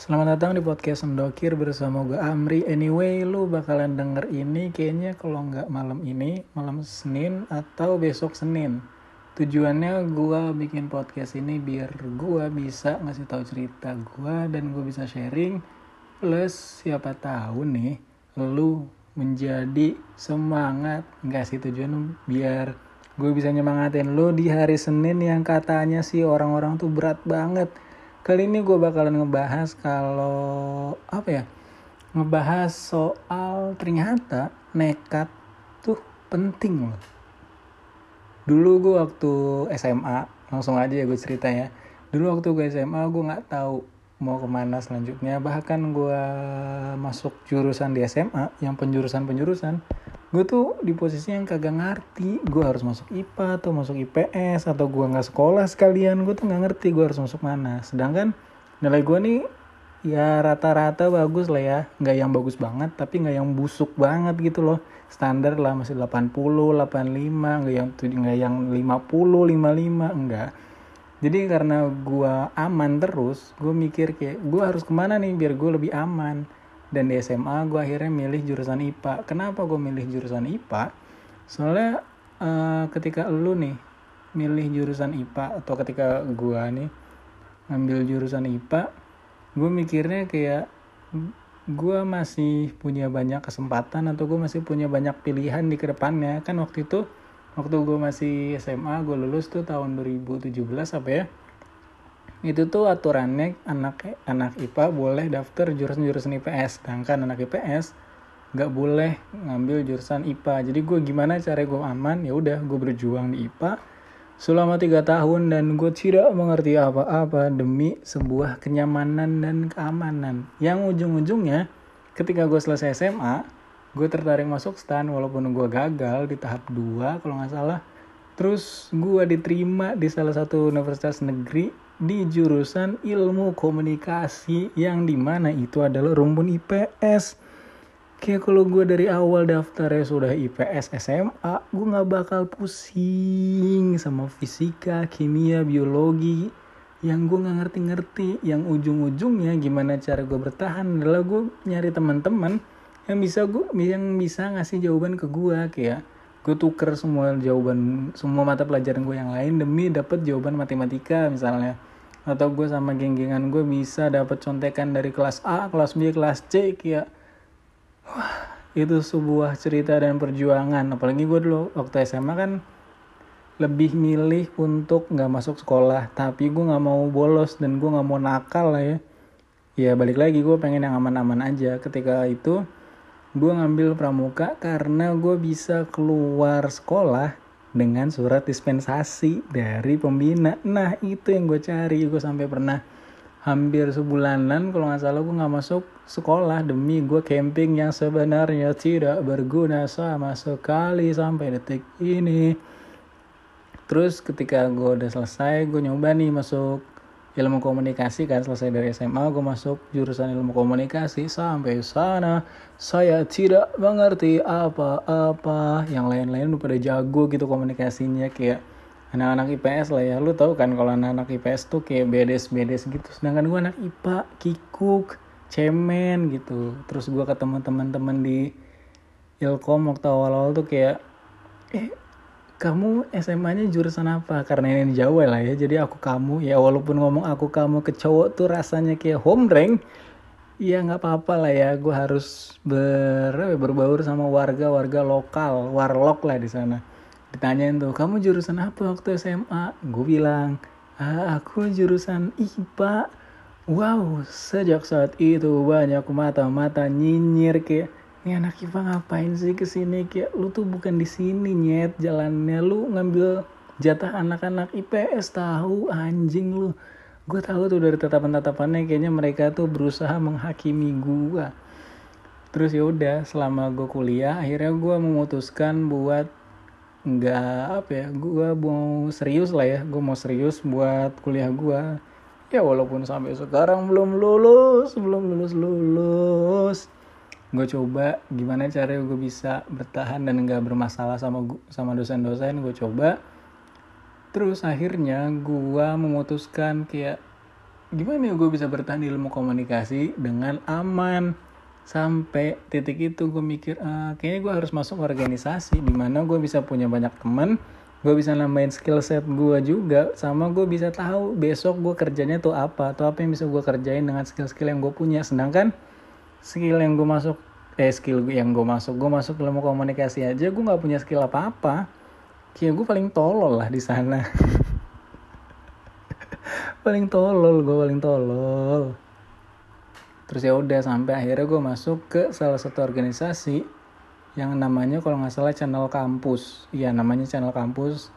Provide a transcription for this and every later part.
Selamat datang di podcast Sendokir bersama gue Amri. Anyway, lu bakalan denger ini kayaknya kalau nggak malam ini, malam Senin atau besok Senin. Tujuannya gue bikin podcast ini biar gue bisa ngasih tahu cerita gue dan gue bisa sharing. Plus siapa tahu nih, lu menjadi semangat. Nggak sih tujuan biar gue bisa nyemangatin lu di hari Senin yang katanya sih orang-orang tuh berat banget Kali ini gue bakalan ngebahas kalau apa ya? Ngebahas soal ternyata nekat tuh penting loh. Dulu gue waktu SMA, langsung aja ya gue cerita ya. Dulu waktu gue SMA gue nggak tahu mau ke mana selanjutnya. Bahkan gue masuk jurusan di SMA yang penjurusan-penjurusan gue tuh di posisi yang kagak ngerti gue harus masuk IPA atau masuk IPS atau gue nggak sekolah sekalian gue tuh nggak ngerti gue harus masuk mana. Sedangkan nilai gue nih ya rata-rata bagus lah ya. Nggak yang bagus banget tapi nggak yang busuk banget gitu loh. Standar lah masih 80 85 nggak yang nggak yang 50 55 enggak jadi karena gue aman terus gue mikir kayak gue harus ke mana nih biar gue lebih aman dan di SMA gue akhirnya milih jurusan IPA kenapa gue milih jurusan IPA soalnya uh, ketika lu nih milih jurusan IPA atau ketika gue nih ngambil jurusan IPA gue mikirnya kayak gue masih punya banyak kesempatan atau gue masih punya banyak pilihan di ke depannya. Kan waktu itu waktu gue masih SMA gue lulus tuh tahun 2017 apa ya itu tuh aturannya anak anak IPA boleh daftar jurusan-jurusan IPS sedangkan anak IPS nggak boleh ngambil jurusan IPA jadi gue gimana cara gue aman? Ya udah gue berjuang di IPA selama tiga tahun dan gue tidak mengerti apa-apa demi sebuah kenyamanan dan keamanan. Yang ujung-ujungnya ketika gue selesai SMA gue tertarik masuk stan walaupun gue gagal di tahap 2 kalau nggak salah. Terus gue diterima di salah satu universitas negeri di jurusan ilmu komunikasi yang di mana itu adalah rumpun IPS kayak kalau gue dari awal daftarnya sudah IPS SMA gue nggak bakal pusing sama fisika kimia biologi. Yang gue nggak ngerti-ngerti yang ujung-ujungnya gimana cara gue bertahan adalah gue nyari teman-teman yang bisa gue yang bisa ngasih jawaban ke gue kayak gue tuker semua jawaban semua mata pelajaran gue yang lain demi dapat jawaban matematika misalnya atau gue sama geng-gengan gue bisa dapat contekan dari kelas A, kelas B, kelas C ya wah itu sebuah cerita dan perjuangan. Apalagi gue dulu waktu SMA kan lebih milih untuk nggak masuk sekolah. Tapi gue nggak mau bolos dan gue nggak mau nakal lah ya. Ya balik lagi gue pengen yang aman-aman aja. Ketika itu gue ngambil pramuka karena gue bisa keluar sekolah dengan surat dispensasi dari pembina. Nah itu yang gue cari, gue sampai pernah hampir sebulanan kalau nggak salah gue nggak masuk sekolah demi gue camping yang sebenarnya tidak berguna sama sekali sampai detik ini. Terus ketika gue udah selesai, gue nyoba nih masuk ilmu komunikasi kan selesai dari SMA gue masuk jurusan ilmu komunikasi. Sampai sana saya tidak mengerti apa-apa. Yang lain-lain udah pada jago gitu komunikasinya kayak anak-anak IPS lah ya. Lu tahu kan kalau anak-anak IPS tuh kayak bedes-bedes gitu. Sedangkan gue anak IPA kikuk cemen gitu. Terus gue ketemu teman-teman di Ilkom waktu awal-awal tuh kayak eh kamu SMA-nya jurusan apa? Karena ini Jawa lah ya, jadi aku kamu. Ya walaupun ngomong aku kamu ke cowok tuh rasanya kayak home rank. Ya nggak apa-apa lah ya, gue harus ber berbaur sama warga-warga lokal, warlock lah di sana. Ditanyain tuh, kamu jurusan apa waktu SMA? Gue bilang, ah, aku jurusan IPA. Wow, sejak saat itu banyak mata-mata nyinyir kayak ini anak IPA ngapain sih ke sini kayak lu tuh bukan di sini nyet. Jalannya lu ngambil jatah anak-anak IPS tahu? Anjing lu. Gue tahu tuh dari tatapan-tatapannya. Kayaknya mereka tuh berusaha menghakimi gue terus ya udah selama gue kuliah akhirnya gue memutuskan buat nggak apa ya gue mau serius lah ya. Gue mau serius buat kuliah gue ya walaupun sampai sekarang belum lulus belum lulus lulus gue coba gimana cara gue bisa bertahan dan nggak bermasalah sama sama dosen-dosen gue coba. Terus akhirnya gue memutuskan kayak gimana ya gue bisa bertahan di ilmu komunikasi dengan aman? Sampai titik itu gue mikir ah, kayaknya gue harus masuk organisasi di mana gue bisa punya banyak teman gue bisa nambahin skill set gue juga sama gue bisa tahu besok gue kerjanya tuh apa atau apa yang bisa gue kerjain dengan skill-skill yang gue punya. Sedangkan skill yang gue masuk eh skill yang gue masuk gue masuk ilmu komunikasi aja gue nggak punya skill apa-apa. Kayak gue paling tolol lah di sana. Paling tolol gue paling tolol. Terus ya udah sampai akhirnya gue masuk ke salah satu organisasi yang namanya kalau nggak salah channel kampus. Ya namanya channel kampus.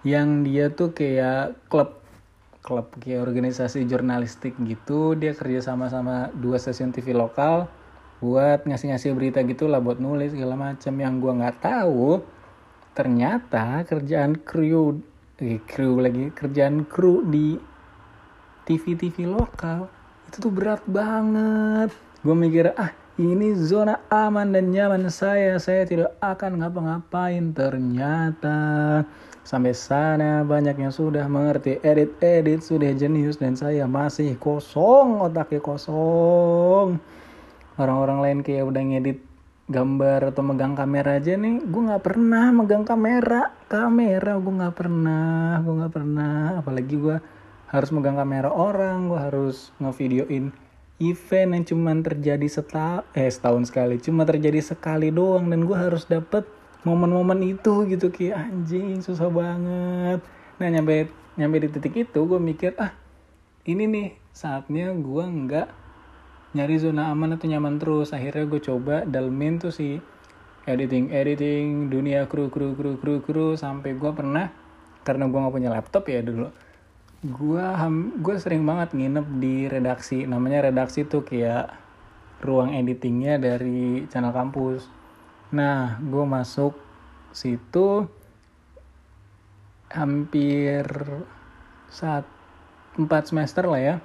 Yang dia tuh kayak klub klub kayak organisasi jurnalistik gitu dia kerja sama sama dua stasiun TV lokal buat ngasih-ngasih berita gitu lah buat nulis segala macam. Yang gua nggak tahu ternyata kerjaan kru eh, kru lagi kerjaan kru di TV TV lokal itu tuh berat banget. Gue mikir ah ini zona aman dan nyaman saya. Saya tidak akan ngapa-ngapain. Ternyata sampai sana banyak yang sudah mengerti edit-edit, sudah jenius dan saya masih kosong, otaknya kosong. Orang-orang lain kayak udah ngedit gambar atau megang kamera aja nih gue nggak pernah megang kamera kamera gue nggak pernah gue nggak pernah apalagi gue harus megang kamera orang gue harus ngevideoin event yang cuma terjadi setahun eh setahun sekali. Cuma terjadi sekali doang dan gue harus dapet momen-momen itu gitu kayak anjing susah banget. Nah nyampe nyampe di titik itu gue mikir ah ini nih saatnya gue nggak nyari zona aman atau nyaman terus. Akhirnya gue coba dalmin tuh si editing editing dunia kru kru kru kru kru sampai gue pernah karena gue nggak punya laptop ya dulu gue gue sering banget nginep di redaksi namanya redaksi tuh kayak ruang editingnya dari channel kampus. Nah gue masuk situ hampir saat empat semester lah ya.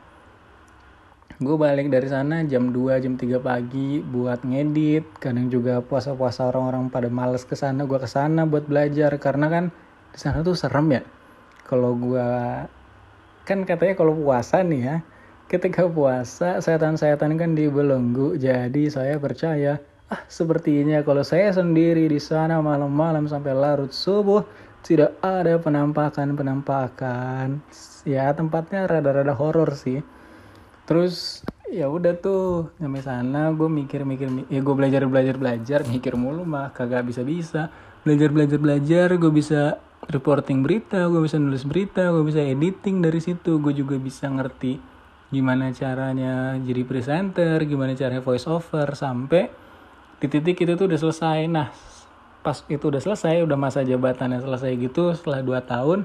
Gue balik dari sana jam 2 jam 3 pagi buat ngedit kadang juga puasa-puasa orang-orang pada males ke sana gue ke sana buat belajar. Karena kan di sana tuh serem ya kalau gue kan katanya kalau puasa nih ya ketika puasa setan-setan kan dibelenggu jadi saya percaya ah sepertinya kalau saya sendiri di sana malam-malam sampai larut subuh tidak ada penampakan-penampakan. Ya tempatnya rada-rada horor sih. Terus ya udah tuh nyampe sana gue mikir-mikir ya gue belajar belajar belajar mikir mulu mah kagak bisa bisa belajar belajar belajar gue bisa reporting berita gue bisa nulis berita gue bisa editing dari situ gue juga bisa ngerti gimana caranya jadi presenter gimana caranya voice over sampai di titik itu tuh udah selesai. Nah pas itu udah selesai udah masa jabatannya selesai gitu setelah 2 tahun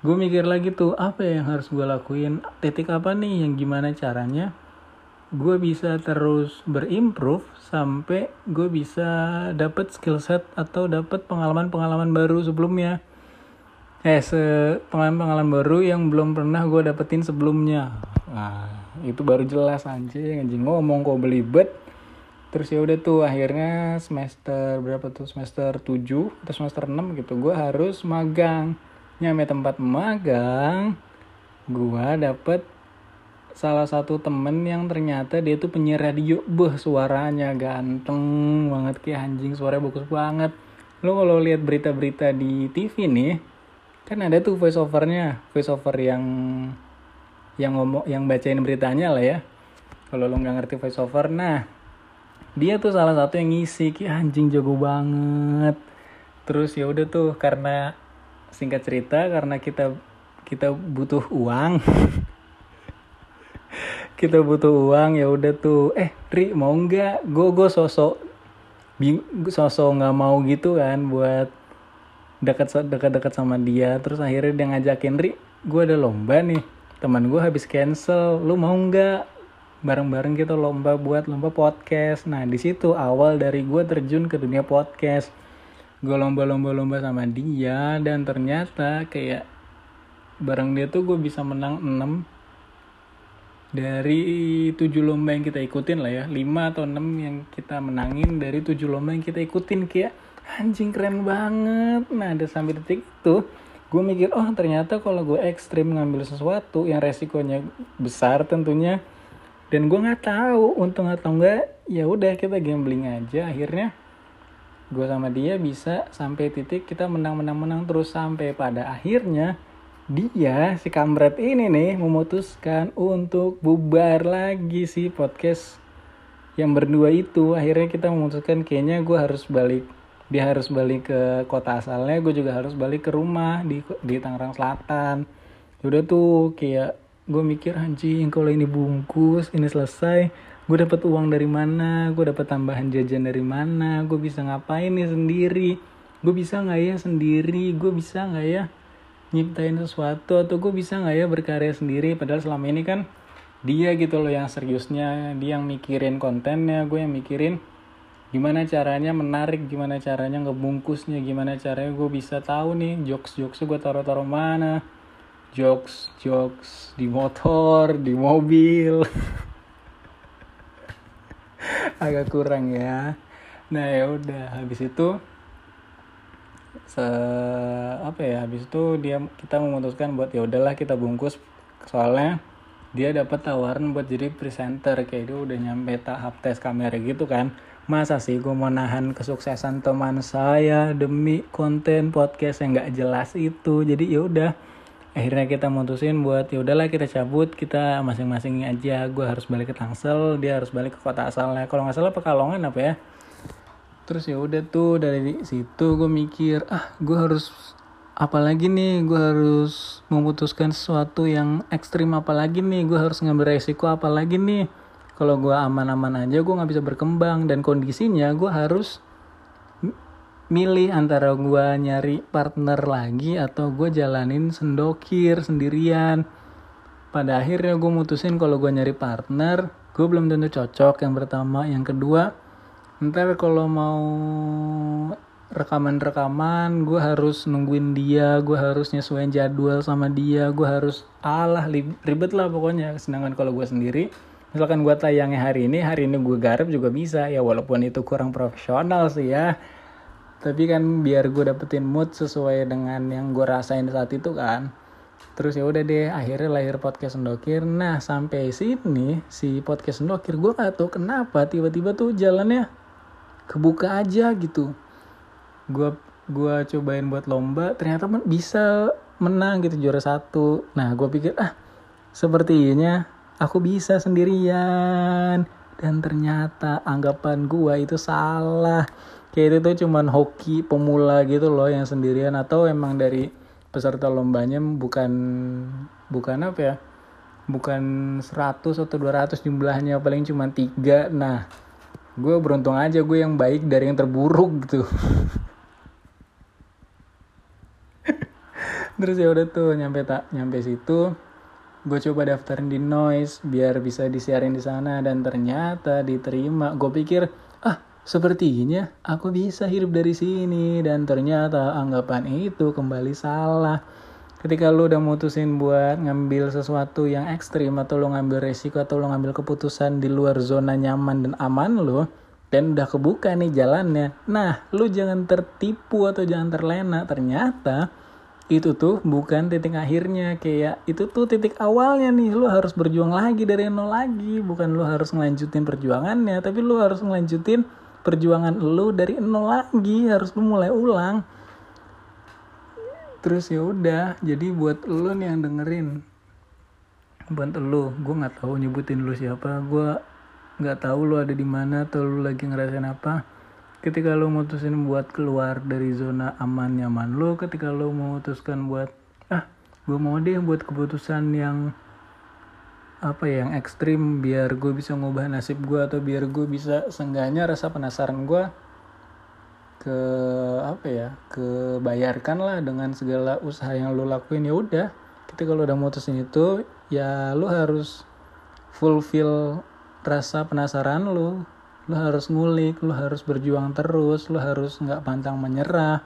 gue mikir lagi tuh apa yang harus gue lakuin? Titik apa nih yang gimana caranya gue bisa terus berimprove sampai gue bisa dapet skill set atau dapet pengalaman-pengalaman baru sebelumnya eh pengalaman-pengalaman baru yang belum pernah gue dapetin sebelumnya. Nah itu baru jelas anjing. Anjing ngomong kok belibet. Terus ya udah tuh akhirnya semester berapa tuh? Semester 7 atau semester 6 gitu gue harus magang. Nyampe tempat magang gue dapet salah satu temen yang ternyata dia tuh penyiar radio. Beh suaranya ganteng banget kayak anjing suaranya bagus banget. Lo kalau lihat berita-berita di TV nih kan ada tuh voice overnya voice over yang yang ngomong yang bacain beritanya lah ya. Kalau lo nggak ngerti voice over nah dia tuh salah satu yang ngisi ki anjing jago banget. Terus ya udah tuh karena singkat cerita karena kita kita butuh uang kita butuh uang ya udah tuh eh Tri mau nggak? Gue sosok sosok nggak mau gitu kan buat dekat dekat dekat sama dia. Terus akhirnya dia ngajakin Ri gue ada lomba nih. Teman gue habis cancel. Lu mau nggak? Bareng-bareng kita lomba buat lomba podcast. Nah di situ awal dari gue terjun ke dunia podcast. Gue lomba-lomba-lomba sama dia dan ternyata kayak bareng dia tuh gue bisa menang 6 dari tujuh lomba yang kita ikutin lah ya. 5 atau 6 yang kita menangin dari tujuh lomba yang kita ikutin kayak anjing keren banget. Nah ada sampai detik itu gue mikir oh ternyata kalau gue ekstrim ngambil sesuatu yang resikonya besar tentunya. Dan gue nggak tahu untung atau enggak ya udah kita gambling aja. Akhirnya gue sama dia bisa sampai titik kita menang menang menang terus sampai pada akhirnya dia si kamret ini nih memutuskan untuk bubar lagi si podcast yang berdua itu. Akhirnya kita memutuskan kayaknya gue harus balik dia harus balik ke kota asalnya gue juga harus balik ke rumah di di Tangerang Selatan. Udah tuh kayak gue mikir anjing kalau ini bungkus ini selesai gue dapat uang dari mana? Gue dapat tambahan jajan dari mana? Gue bisa ngapain nih sendiri? Gue bisa nggak ya sendiri? Gue bisa nggak ya nyiptain sesuatu? Atau gue bisa nggak ya berkarya sendiri? Padahal selama ini kan dia gitu loh yang seriusnya dia yang mikirin kontennya gue yang mikirin gimana caranya menarik gimana caranya ngebungkusnya gimana caranya gue bisa tahu nih jokes jokes gue taruh taruh mana. Jokes jokes di motor di mobil. Agak kurang ya. Nah ya udah. Habis itu se apa ya habis itu dia kita memutuskan buat ya udahlah kita bungkus. Soalnya dia dapat tawaran buat jadi presenter kayak dia udah nyampe tahap tes kamera gitu kan masa sih gue mau nahan kesuksesan teman saya demi konten podcast yang nggak jelas itu? Jadi ya udah akhirnya kita mutusin buat ya udahlah kita cabut kita masing-masing aja. Gue harus balik ke Tangsel dia harus balik ke kota asalnya. Kalau nggak salah Pekalongan apa ya? Terus ya udah tuh dari situ gue mikir ah gue harus apalagi nih? Gue harus memutuskan sesuatu yang ekstrim apalagi nih? Gue harus ngambil resiko apalagi nih kalau gue aman-aman aja gue nggak bisa berkembang. Dan kondisinya gue harus milih antara gue nyari partner lagi atau gue jalanin sendokir sendirian. Pada akhirnya gue mutusin kalau gue nyari partner gue belum tentu cocok. Yang pertama yang kedua ntar kalau mau rekaman-rekaman gue harus nungguin dia gue harus nyesuaiin jadwal sama dia gue harus alah ribet lah pokoknya. Sedangkan kalau gue sendiri misalkan gue tayangnya hari ini hari ini gue garap juga bisa. Ya walaupun itu kurang profesional sih ya. Tapi kan biar gue dapetin mood sesuai dengan yang gue rasain saat itu kan. Terus ya udah deh akhirnya lahir podcast sendokir. Nah sampai sini si podcast sendokir gue gak tau kenapa tiba-tiba tuh jalannya kebuka aja gitu. Gue gue cobain buat lomba ternyata bisa menang gitu juara satu. Nah gue pikir ah sepertinya aku bisa sendirian. Dan ternyata anggapan gua itu salah. Kayak itu tuh cuman hoki pemula gitu loh yang sendirian. Atau emang dari peserta lombanya bukan bukan apa ya? Bukan 100 atau 200 jumlahnya paling cuma tiga. Nah gue beruntung aja gue yang baik dari yang terburuk gitu. Terus ya udah tuh nyampe tak nyampe situ gue coba daftarin di noise biar bisa disiarin di sana dan ternyata diterima. Gue pikir ah sepertinya aku bisa hidup dari sini. Dan ternyata anggapan itu kembali salah. Ketika lu udah mutusin buat ngambil sesuatu yang ekstrim atau lu ngambil resiko atau lu ngambil keputusan di luar zona nyaman dan aman lu dan udah kebuka nih jalannya nah lu jangan tertipu atau jangan terlena. Ternyata itu tuh bukan titik akhirnya kayak itu tuh titik awalnya nih. Lu harus berjuang lagi dari nol lagi. Bukan lu harus ngelanjutin perjuangannya tapi lu harus ngelanjutin perjuangan lu dari nol lagi. Harus lu mulai ulang. Terus ya udah jadi buat lu nih yang dengerin. Buat lu gue nggak tahu nyebutin lu siapa. Gue nggak tahu lu ada di mana atau lu lagi ngerasain apa ketika lo mutusin buat keluar dari zona aman nyaman lo ketika lo memutuskan buat ah gue mau deh buat keputusan yang apa ya yang ekstrim biar gue bisa ngubah nasib gue atau biar gue bisa sengganya rasa penasaran gue ke apa ya kebayarkan lah dengan segala usaha yang lo lakuin. Ya udah ketika lo udah mutusin itu ya lo harus fulfill rasa penasaran lo lu harus ngulik lu harus berjuang terus lu harus nggak pantang menyerah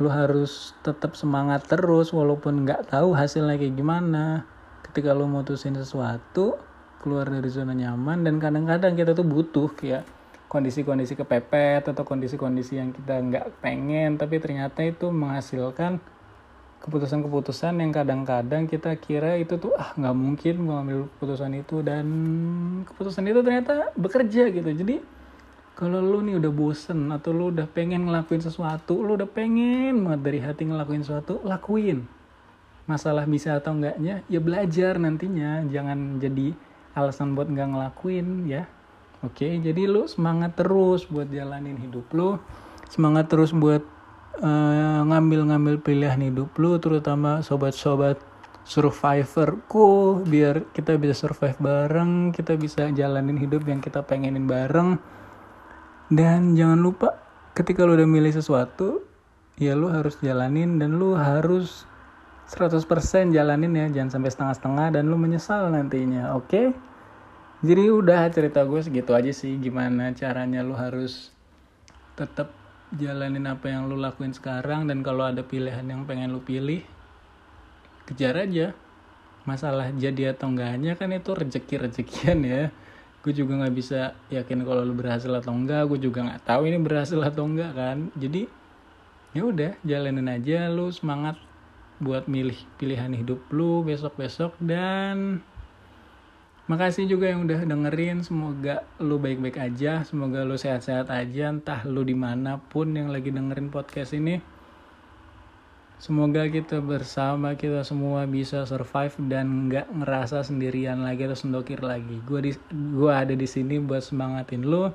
lu harus tetap semangat terus walaupun nggak tahu hasilnya kayak gimana. Ketika lu mutusin sesuatu keluar dari zona nyaman dan kadang-kadang kita tuh butuh kayak kondisi-kondisi kepepet atau kondisi-kondisi yang kita nggak pengen tapi ternyata itu menghasilkan keputusan-keputusan yang kadang-kadang kita kira itu tuh ah nggak mungkin gue keputusan itu. Dan keputusan itu ternyata bekerja gitu. Jadi kalau lu nih udah bosen atau lu udah pengen ngelakuin sesuatu lu udah pengen banget dari hati ngelakuin sesuatu lakuin. Masalah bisa atau enggaknya ya belajar nantinya. Jangan jadi alasan buat nggak ngelakuin ya. Oke jadi lu semangat terus buat jalanin hidup lu. Semangat terus buat ngambil-ngambil uh, pilihan hidup lu terutama sobat-sobat survivorku biar kita bisa survive bareng kita bisa jalanin hidup yang kita pengenin bareng dan jangan lupa ketika lu udah milih sesuatu ya lu harus jalanin dan lu harus 100% jalanin ya jangan sampai setengah-setengah dan lu menyesal nantinya oke okay? jadi udah cerita gue segitu aja sih gimana caranya lu harus tetap jalanin apa yang lu lakuin sekarang dan kalau ada pilihan yang pengen lu pilih kejar aja. Masalah jadi atau enggaknya kan itu rezeki rezekian ya. Gue juga nggak bisa yakin kalau lu berhasil atau enggak. Gue juga nggak tahu ini berhasil atau enggak kan. Jadi ya udah jalanin aja lu semangat buat milih pilihan hidup lu besok besok dan Makasih juga yang udah dengerin. Semoga lu baik-baik aja. Semoga lu sehat-sehat aja. Entah lu di mana pun yang lagi dengerin podcast ini. Semoga kita bersama kita semua bisa survive dan nggak ngerasa sendirian lagi atau sendokir lagi. Gue di gua ada di sini buat semangatin lu.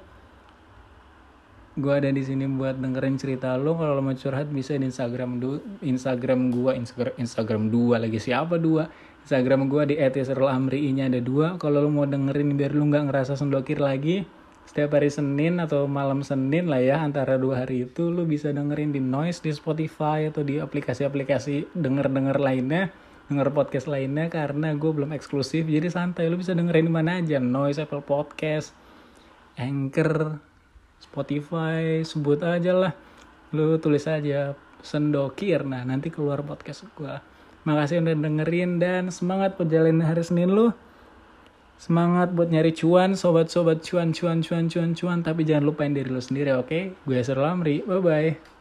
Gue ada di sini buat dengerin cerita lu. Kalau mau curhat bisa di Instagram du Instagram gue Instagram Instagram dua lagi siapa dua Instagram gue di @yasrul_amri nya ada dua. Kalau lu mau dengerin biar lu nggak ngerasa sendokir lagi, setiap hari Senin atau malam Senin lah ya antara dua hari itu lu bisa dengerin di Noise di Spotify atau di aplikasi-aplikasi denger-denger lainnya denger podcast lainnya karena gue belum eksklusif jadi santai. Lu bisa dengerin di mana aja Noise Apple Podcast Anchor Spotify sebut aja lah. Lu tulis aja sendokir. Nah nanti keluar podcast gue Makasih udah dengerin dan semangat buat jalanin hari Senin lu. Semangat buat nyari cuan, sobat-sobat cuan, cuan, cuan, cuan, cuan. Tapi jangan lupain diri lu sendiri, oke? Okay? Gue Asar Lamri, bye-bye.